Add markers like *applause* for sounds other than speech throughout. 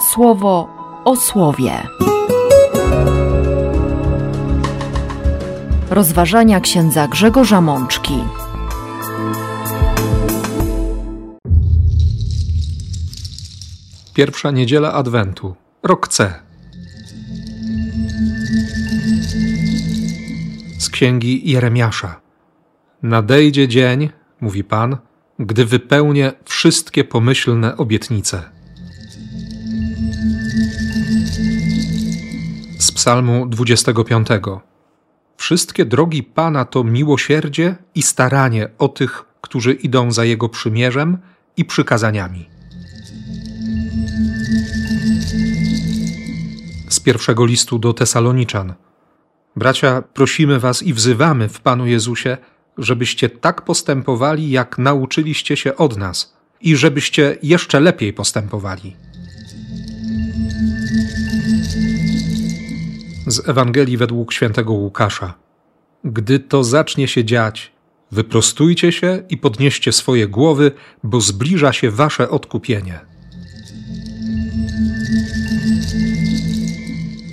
słowo o słowie. Rozważania księdza Grzegorza Mączki. Pierwsza niedziela Adwentu, rok C. Z księgi Jeremiasza. Nadejdzie dzień, mówi Pan, gdy wypełnię wszystkie pomyślne obietnice. Psalmu 25. Wszystkie drogi Pana to miłosierdzie i staranie o tych, którzy idą za Jego przymierzem i przykazaniami. Z pierwszego listu do Tesaloniczan. Bracia, prosimy Was i wzywamy w Panu Jezusie, żebyście tak postępowali, jak nauczyliście się od nas, i żebyście jeszcze lepiej postępowali. Z Ewangelii według świętego Łukasza. Gdy to zacznie się dziać, wyprostujcie się i podnieście swoje głowy, bo zbliża się wasze odkupienie.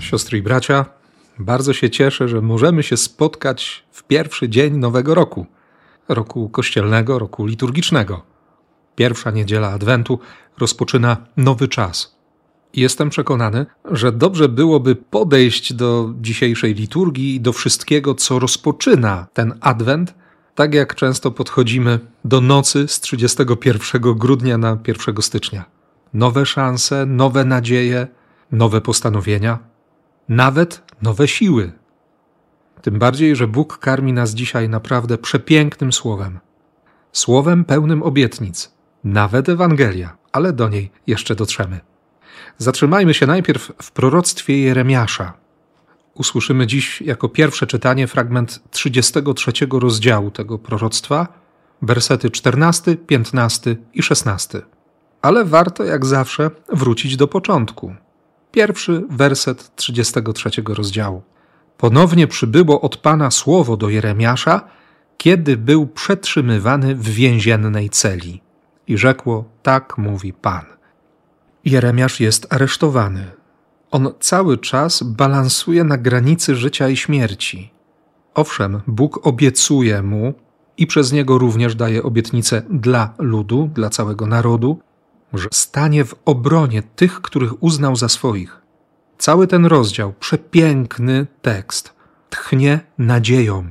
Siostry i bracia, bardzo się cieszę, że możemy się spotkać w pierwszy dzień nowego roku, roku kościelnego, roku liturgicznego. Pierwsza niedziela Adwentu rozpoczyna nowy czas. Jestem przekonany, że dobrze byłoby podejść do dzisiejszej liturgii i do wszystkiego, co rozpoczyna ten Adwent, tak jak często podchodzimy do nocy z 31 grudnia na 1 stycznia. Nowe szanse, nowe nadzieje, nowe postanowienia, nawet nowe siły. Tym bardziej, że Bóg karmi nas dzisiaj naprawdę przepięknym słowem. Słowem pełnym obietnic, nawet Ewangelia, ale do niej jeszcze dotrzemy. Zatrzymajmy się najpierw w proroctwie Jeremiasza. Usłyszymy dziś jako pierwsze czytanie fragment 33 rozdziału tego proroctwa, wersety 14, 15 i 16. Ale warto, jak zawsze, wrócić do początku. Pierwszy werset 33 rozdziału. Ponownie przybyło od Pana słowo do Jeremiasza, kiedy był przetrzymywany w więziennej celi. I rzekło: Tak mówi Pan. Jeremiasz jest aresztowany. On cały czas balansuje na granicy życia i śmierci. Owszem, Bóg obiecuje mu i przez niego również daje obietnicę dla ludu, dla całego narodu, że stanie w obronie tych, których uznał za swoich. Cały ten rozdział, przepiękny tekst, tchnie nadzieją.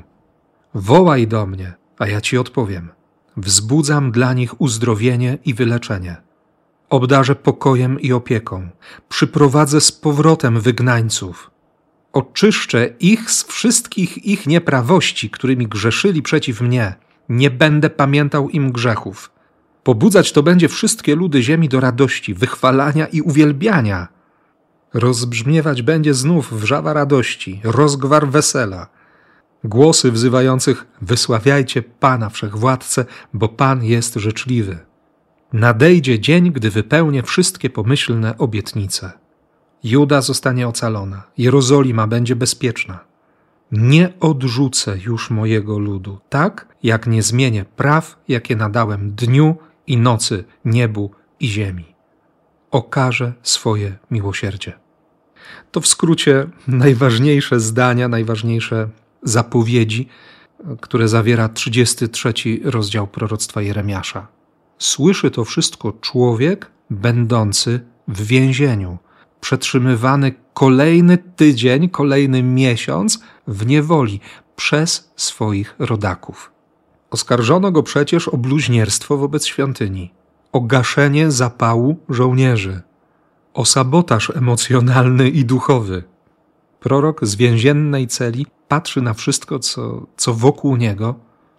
Wołaj do mnie, a ja ci odpowiem. Wzbudzam dla nich uzdrowienie i wyleczenie. Obdarzę pokojem i opieką. Przyprowadzę z powrotem wygnańców. Oczyszczę ich z wszystkich ich nieprawości, którymi grzeszyli przeciw mnie. Nie będę pamiętał im grzechów. Pobudzać to będzie wszystkie ludy ziemi do radości, wychwalania i uwielbiania. Rozbrzmiewać będzie znów wrzawa radości, rozgwar wesela. Głosy wzywających wysławiajcie Pana Wszechwładcę, bo Pan jest życzliwy. Nadejdzie dzień, gdy wypełnię wszystkie pomyślne obietnice. Juda zostanie ocalona, Jerozolima będzie bezpieczna. Nie odrzucę już mojego ludu, tak jak nie zmienię praw, jakie nadałem dniu i nocy, niebu i ziemi. Okażę swoje miłosierdzie. To w skrócie najważniejsze zdania, najważniejsze zapowiedzi, które zawiera 33 rozdział proroctwa Jeremiasza. Słyszy to wszystko człowiek będący w więzieniu, przetrzymywany kolejny tydzień, kolejny miesiąc w niewoli przez swoich rodaków. Oskarżono go przecież o bluźnierstwo wobec świątyni, o gaszenie zapału żołnierzy, o sabotaż emocjonalny i duchowy. Prorok z więziennej celi patrzy na wszystko, co, co wokół niego,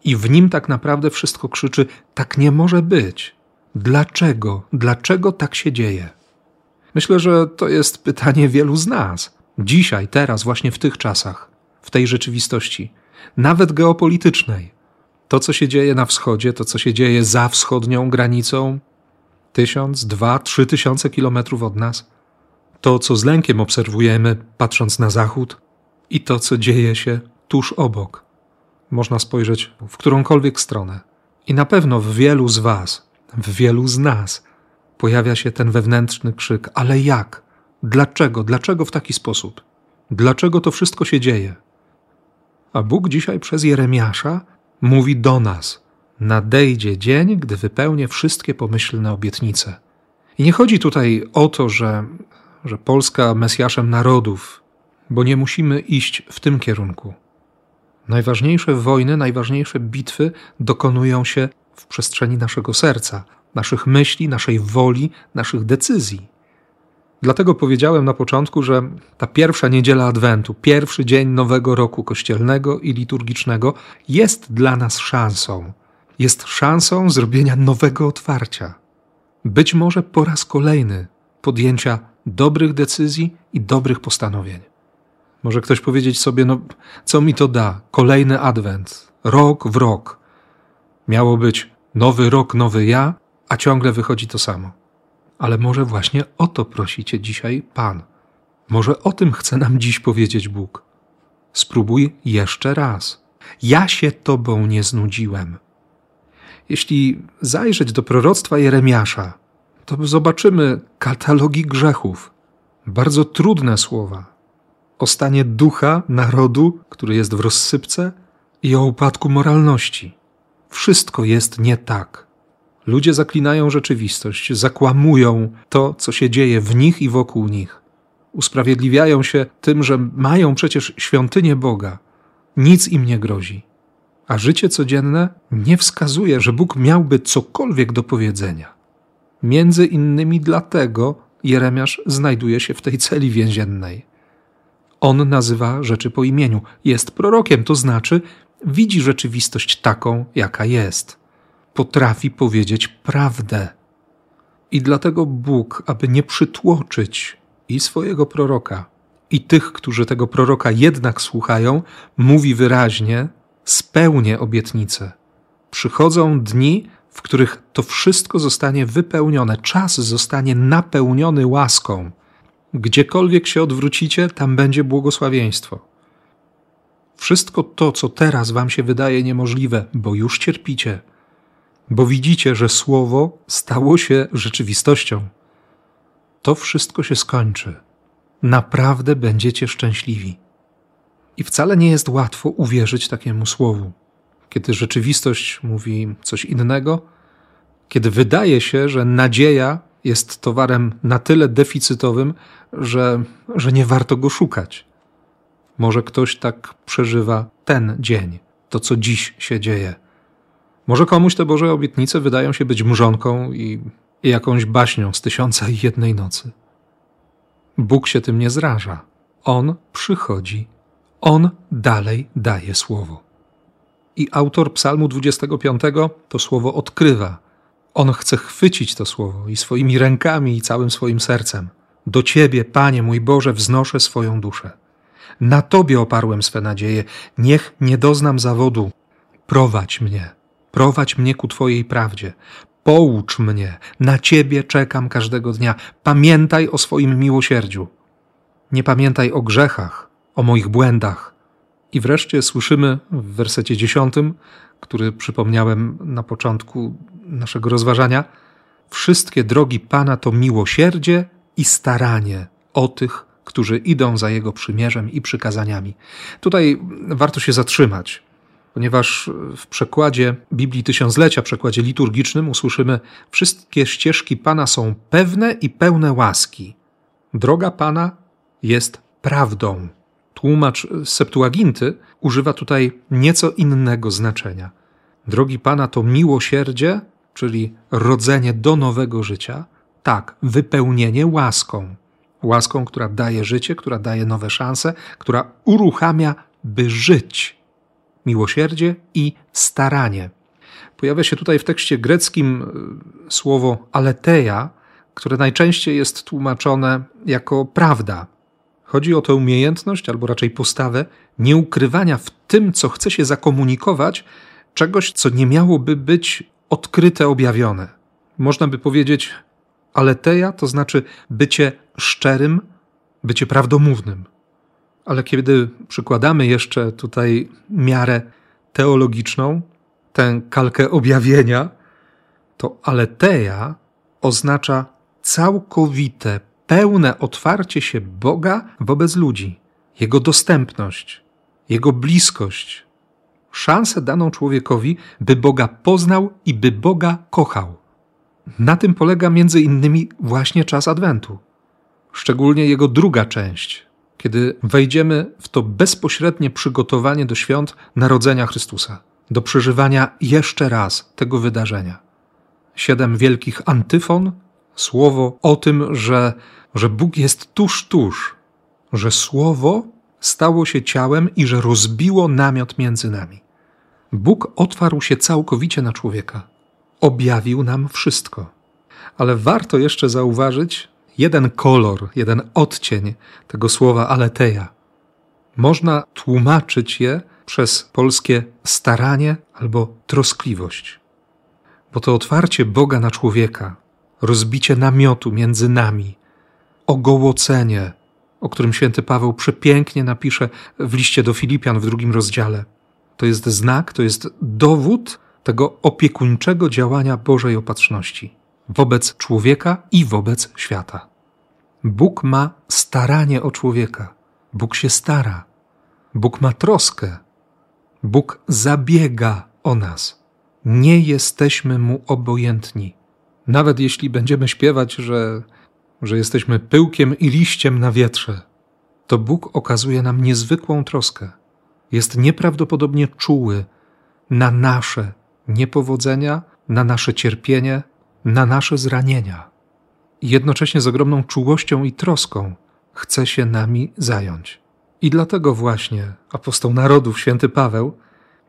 i w nim tak naprawdę wszystko krzyczy: Tak nie może być. Dlaczego? Dlaczego tak się dzieje? Myślę, że to jest pytanie wielu z nas. Dzisiaj, teraz, właśnie w tych czasach, w tej rzeczywistości, nawet geopolitycznej. To, co się dzieje na wschodzie, to, co się dzieje za wschodnią granicą, tysiąc, dwa, trzy tysiące kilometrów od nas, to, co z lękiem obserwujemy, patrząc na zachód, i to, co dzieje się tuż obok. Można spojrzeć w którąkolwiek stronę. I na pewno w wielu z Was, w wielu z nas pojawia się ten wewnętrzny krzyk: Ale jak? Dlaczego? Dlaczego w taki sposób? Dlaczego to wszystko się dzieje? A Bóg dzisiaj przez Jeremiasza mówi do nas: Nadejdzie dzień, gdy wypełnię wszystkie pomyślne obietnice. I nie chodzi tutaj o to, że, że Polska Mesjaszem narodów, bo nie musimy iść w tym kierunku. Najważniejsze wojny, najważniejsze bitwy dokonują się w przestrzeni naszego serca, naszych myśli, naszej woli, naszych decyzji. Dlatego powiedziałem na początku, że ta pierwsza niedziela Adwentu, pierwszy dzień nowego roku kościelnego i liturgicznego jest dla nas szansą. Jest szansą zrobienia nowego otwarcia. Być może po raz kolejny podjęcia dobrych decyzji i dobrych postanowień. Może ktoś powiedzieć sobie, no co mi to da? Kolejny adwent, rok w rok. Miało być nowy rok, nowy ja, a ciągle wychodzi to samo. Ale może właśnie o to prosicie dzisiaj Pan. Może o tym chce nam dziś powiedzieć Bóg. Spróbuj jeszcze raz. Ja się Tobą nie znudziłem. Jeśli zajrzeć do proroctwa Jeremiasza, to zobaczymy katalogi grzechów, bardzo trudne słowa, o stanie ducha narodu, który jest w rozsypce, i o upadku moralności. Wszystko jest nie tak. Ludzie zaklinają rzeczywistość, zakłamują to, co się dzieje w nich i wokół nich. Usprawiedliwiają się tym, że mają przecież świątynię Boga. Nic im nie grozi. A życie codzienne nie wskazuje, że Bóg miałby cokolwiek do powiedzenia. Między innymi dlatego Jeremiasz znajduje się w tej celi więziennej. On nazywa rzeczy po imieniu, jest prorokiem, to znaczy widzi rzeczywistość taką, jaka jest. Potrafi powiedzieć prawdę. I dlatego Bóg, aby nie przytłoczyć i swojego proroka, i tych, którzy tego proroka jednak słuchają, mówi wyraźnie: spełnię obietnicę. Przychodzą dni, w których to wszystko zostanie wypełnione, czas zostanie napełniony łaską. Gdziekolwiek się odwrócicie, tam będzie błogosławieństwo. Wszystko to, co teraz Wam się wydaje niemożliwe, bo już cierpicie, bo widzicie, że Słowo stało się rzeczywistością, to wszystko się skończy. Naprawdę będziecie szczęśliwi. I wcale nie jest łatwo uwierzyć takiemu Słowu, kiedy rzeczywistość mówi coś innego, kiedy wydaje się, że nadzieja jest towarem na tyle deficytowym, że, że nie warto go szukać. Może ktoś tak przeżywa ten dzień, to co dziś się dzieje. Może komuś te Boże obietnice wydają się być mrzonką i, i jakąś baśnią z tysiąca i jednej nocy. Bóg się tym nie zraża. On przychodzi, On dalej daje słowo. I autor Psalmu 25 to słowo odkrywa. On chce chwycić to słowo i swoimi rękami i całym swoim sercem. Do Ciebie, Panie mój Boże, wznoszę swoją duszę. Na Tobie oparłem swe nadzieje. Niech nie doznam zawodu. Prowadź mnie, prowadź mnie ku Twojej prawdzie. Poucz mnie, na Ciebie czekam każdego dnia. Pamiętaj o swoim miłosierdziu. Nie pamiętaj o grzechach, o moich błędach. I wreszcie słyszymy w wersecie dziesiątym, który przypomniałem na początku naszego rozważania, wszystkie drogi Pana to miłosierdzie i staranie o tych, którzy idą za Jego przymierzem i przykazaniami. Tutaj warto się zatrzymać, ponieważ w przekładzie Biblii Tysiąclecia, przekładzie liturgicznym usłyszymy wszystkie ścieżki Pana są pewne i pełne łaski. Droga Pana jest prawdą. Tłumacz Septuaginty używa tutaj nieco innego znaczenia. Drogi Pana to miłosierdzie, czyli rodzenie do nowego życia, tak, wypełnienie łaską. Łaską, która daje życie, która daje nowe szanse, która uruchamia, by żyć. Miłosierdzie i staranie. Pojawia się tutaj w tekście greckim y, słowo aleteia, które najczęściej jest tłumaczone jako prawda. Chodzi o tę umiejętność, albo raczej postawę, nieukrywania w tym, co chce się zakomunikować, czegoś, co nie miałoby być odkryte, objawione. Można by powiedzieć, aleteja to znaczy bycie szczerym, bycie prawdomównym. Ale kiedy przykładamy jeszcze tutaj miarę teologiczną, tę kalkę objawienia, to aleteja oznacza całkowite, pełne otwarcie się Boga wobec ludzi, Jego dostępność, Jego bliskość, szansę daną człowiekowi, by Boga poznał i by Boga kochał. Na tym polega między innymi właśnie czas Adwentu, szczególnie jego druga część, kiedy wejdziemy w to bezpośrednie przygotowanie do świąt Narodzenia Chrystusa, do przeżywania jeszcze raz tego wydarzenia. Siedem wielkich antyfon, słowo o tym, że, że Bóg jest tuż, tuż, że słowo stało się ciałem i że rozbiło namiot między nami. Bóg otwarł się całkowicie na człowieka. Objawił nam wszystko. Ale warto jeszcze zauważyć jeden kolor, jeden odcień tego słowa aleteja. Można tłumaczyć je przez polskie staranie albo troskliwość. Bo to otwarcie Boga na człowieka, rozbicie namiotu między nami, ogołocenie, o którym święty Paweł przepięknie napisze w liście do Filipian w drugim rozdziale. To jest znak, to jest dowód tego opiekuńczego działania Bożej opatrzności wobec człowieka i wobec świata. Bóg ma staranie o człowieka. Bóg się stara. Bóg ma troskę. Bóg zabiega o nas. Nie jesteśmy mu obojętni. Nawet jeśli będziemy śpiewać, że, że jesteśmy pyłkiem i liściem na wietrze, to Bóg okazuje nam niezwykłą troskę. Jest nieprawdopodobnie czuły na nasze niepowodzenia, na nasze cierpienie, na nasze zranienia. Jednocześnie z ogromną czułością i troską chce się nami zająć. I dlatego właśnie apostoł narodów, święty Paweł,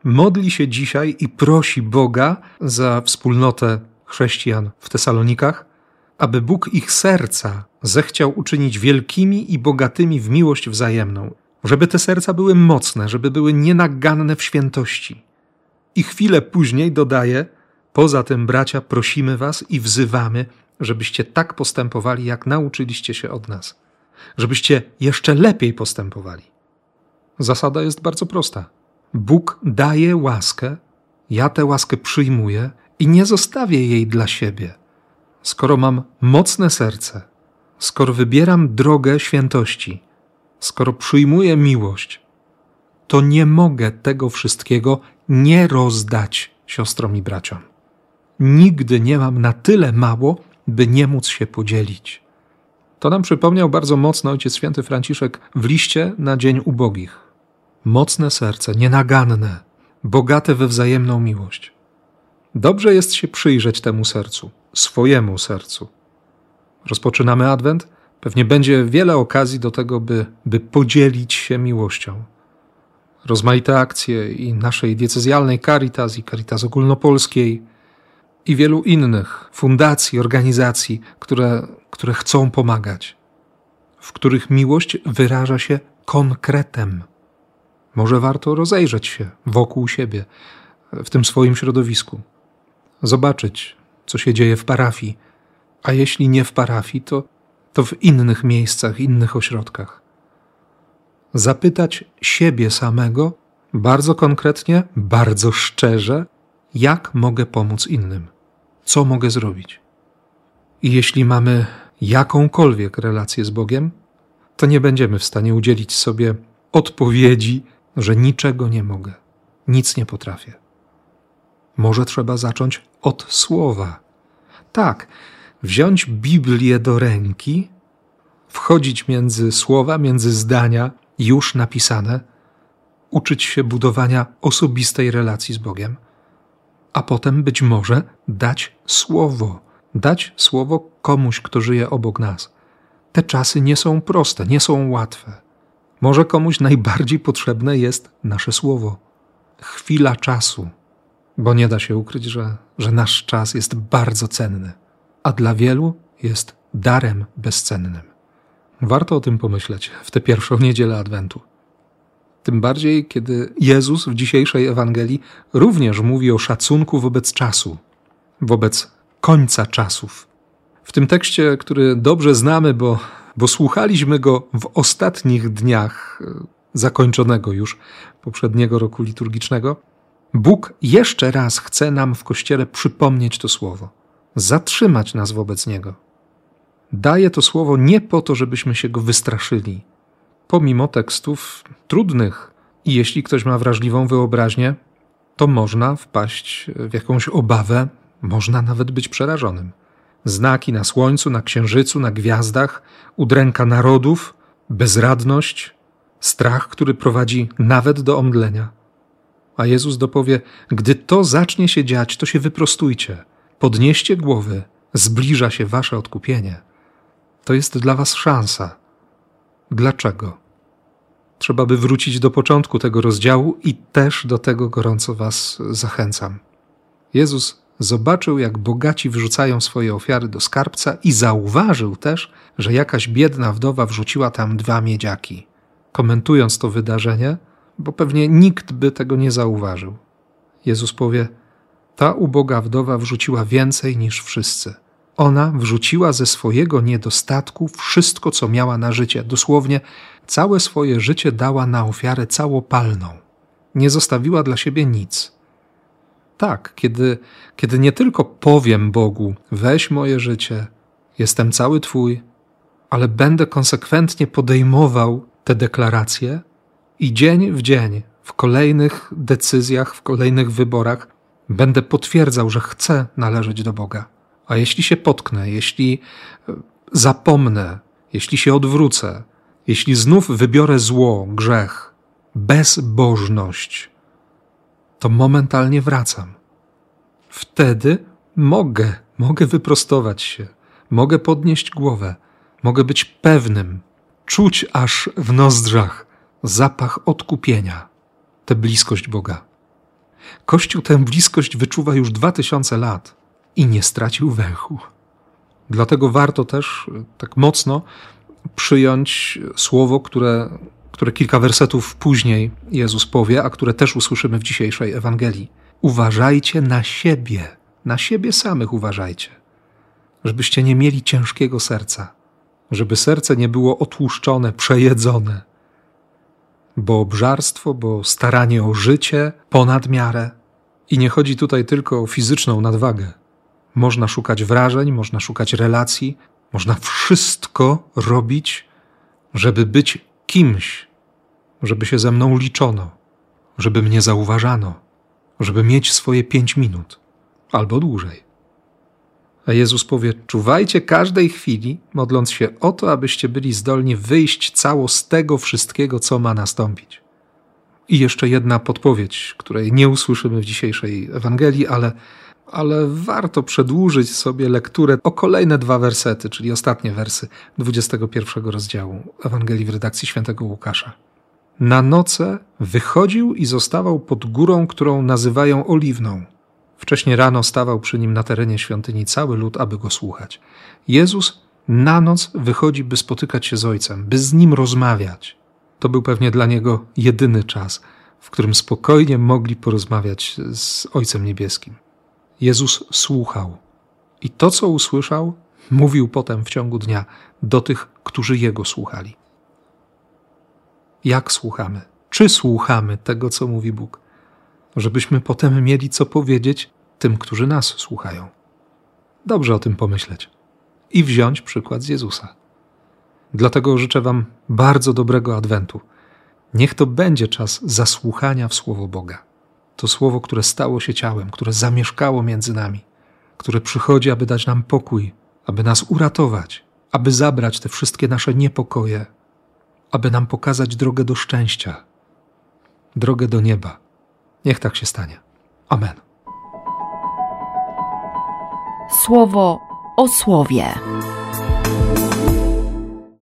modli się dzisiaj i prosi Boga za wspólnotę chrześcijan w Tesalonikach, aby Bóg ich serca zechciał uczynić wielkimi i bogatymi w miłość wzajemną, żeby te serca były mocne, żeby były nienaganne w świętości. I chwilę później dodaje: Poza tym, bracia, prosimy Was i wzywamy, żebyście tak postępowali, jak nauczyliście się od nas, żebyście jeszcze lepiej postępowali. Zasada jest bardzo prosta. Bóg daje łaskę, ja tę łaskę przyjmuję i nie zostawię jej dla siebie. Skoro mam mocne serce, skoro wybieram drogę świętości, skoro przyjmuję miłość, to nie mogę tego wszystkiego nie rozdać siostrom i braciom. Nigdy nie mam na tyle mało, by nie móc się podzielić. To nam przypomniał bardzo mocno Ojciec Święty Franciszek w liście na Dzień Ubogich. Mocne serce, nienaganne, bogate we wzajemną miłość. Dobrze jest się przyjrzeć temu sercu, swojemu sercu. Rozpoczynamy Adwent. Pewnie będzie wiele okazji do tego, by, by podzielić się miłością. Rozmaite akcje i naszej diecezjalnej Caritas i Caritas Ogólnopolskiej i wielu innych fundacji, organizacji, które, które chcą pomagać, w których miłość wyraża się konkretem. Może warto rozejrzeć się wokół siebie, w tym swoim środowisku, zobaczyć, co się dzieje w parafii, a jeśli nie w parafii, to, to w innych miejscach, innych ośrodkach. Zapytać siebie samego bardzo konkretnie, bardzo szczerze, jak mogę pomóc innym co mogę zrobić. I jeśli mamy jakąkolwiek relację z Bogiem, to nie będziemy w stanie udzielić sobie odpowiedzi, że niczego nie mogę, nic nie potrafię. Może trzeba zacząć od słowa. Tak, wziąć Biblię do ręki, wchodzić między słowa, między zdania już napisane, uczyć się budowania osobistej relacji z Bogiem a potem być może dać słowo, dać słowo komuś, kto żyje obok nas. Te czasy nie są proste, nie są łatwe. Może komuś najbardziej potrzebne jest nasze słowo. Chwila czasu, bo nie da się ukryć, że, że nasz czas jest bardzo cenny, a dla wielu jest darem bezcennym. Warto o tym pomyśleć w tę pierwszą *laughs* niedzielę Adwentu. Tym bardziej, kiedy Jezus w dzisiejszej Ewangelii również mówi o szacunku wobec czasu, wobec końca czasów. W tym tekście, który dobrze znamy, bo, bo słuchaliśmy go w ostatnich dniach e, zakończonego już poprzedniego roku liturgicznego, Bóg jeszcze raz chce nam w Kościele przypomnieć to słowo. zatrzymać nas wobec Niego. Daje to słowo nie po to, żebyśmy się go wystraszyli, pomimo tekstów trudnych. I jeśli ktoś ma wrażliwą wyobraźnię, to można wpaść w jakąś obawę, można nawet być przerażonym. Znaki na słońcu, na księżycu, na gwiazdach, udręka narodów, bezradność, strach, który prowadzi nawet do omdlenia. A Jezus dopowie: Gdy to zacznie się dziać, to się wyprostujcie, podnieście głowy, zbliża się wasze odkupienie. To jest dla was szansa. Dlaczego? Trzeba by wrócić do początku tego rozdziału i też do tego gorąco was zachęcam. Jezus zobaczył, jak bogaci wrzucają swoje ofiary do skarbca i zauważył też, że jakaś biedna wdowa wrzuciła tam dwa miedziaki. Komentując to wydarzenie, bo pewnie nikt by tego nie zauważył, Jezus powie: Ta uboga wdowa wrzuciła więcej niż wszyscy. Ona wrzuciła ze swojego niedostatku wszystko, co miała na życie, dosłownie całe swoje życie dała na ofiarę całopalną. Nie zostawiła dla siebie nic. Tak, kiedy, kiedy nie tylko powiem Bogu: weź moje życie, jestem cały Twój, ale będę konsekwentnie podejmował te deklaracje i dzień w dzień, w kolejnych decyzjach, w kolejnych wyborach, będę potwierdzał, że chcę należeć do Boga. A jeśli się potknę, jeśli e, zapomnę, jeśli się odwrócę, jeśli znów wybiorę zło, grzech, bezbożność, to momentalnie wracam. Wtedy mogę, mogę wyprostować się, mogę podnieść głowę, mogę być pewnym, czuć aż w nozdrzach zapach odkupienia, tę bliskość Boga. Kościół tę bliskość wyczuwa już dwa tysiące lat i nie stracił węchu. Dlatego warto też tak mocno przyjąć słowo, które, które kilka wersetów później Jezus powie, a które też usłyszymy w dzisiejszej Ewangelii. Uważajcie na siebie, na siebie samych uważajcie, żebyście nie mieli ciężkiego serca, żeby serce nie było otłuszczone, przejedzone, bo obżarstwo, bo staranie o życie ponad miarę. I nie chodzi tutaj tylko o fizyczną nadwagę. Można szukać wrażeń, można szukać relacji, można wszystko robić, żeby być kimś, żeby się ze mną liczono, żeby mnie zauważano, żeby mieć swoje pięć minut albo dłużej. A Jezus powie: Czuwajcie każdej chwili, modląc się o to, abyście byli zdolni wyjść cało z tego wszystkiego, co ma nastąpić. I jeszcze jedna podpowiedź, której nie usłyszymy w dzisiejszej Ewangelii, ale, ale warto przedłużyć sobie lekturę o kolejne dwa wersety, czyli ostatnie wersy 21 rozdziału Ewangelii w redakcji świętego Łukasza. Na noce wychodził i zostawał pod górą, którą nazywają Oliwną Wcześniej rano stawał przy nim na terenie świątyni cały lud, aby go słuchać. Jezus na noc wychodzi, by spotykać się z Ojcem, by z nim rozmawiać. To był pewnie dla niego jedyny czas, w którym spokojnie mogli porozmawiać z Ojcem Niebieskim. Jezus słuchał i to, co usłyszał, mówił potem w ciągu dnia do tych, którzy Jego słuchali. Jak słuchamy? Czy słuchamy tego, co mówi Bóg? żebyśmy potem mieli co powiedzieć tym, którzy nas słuchają. Dobrze o tym pomyśleć i wziąć przykład z Jezusa. Dlatego życzę Wam bardzo dobrego adwentu. Niech to będzie czas zasłuchania w Słowo Boga. To Słowo, które stało się ciałem, które zamieszkało między nami, które przychodzi, aby dać nam pokój, aby nas uratować, aby zabrać te wszystkie nasze niepokoje, aby nam pokazać drogę do szczęścia, drogę do nieba. Niech tak się stanie. Amen. Słowo o słowie.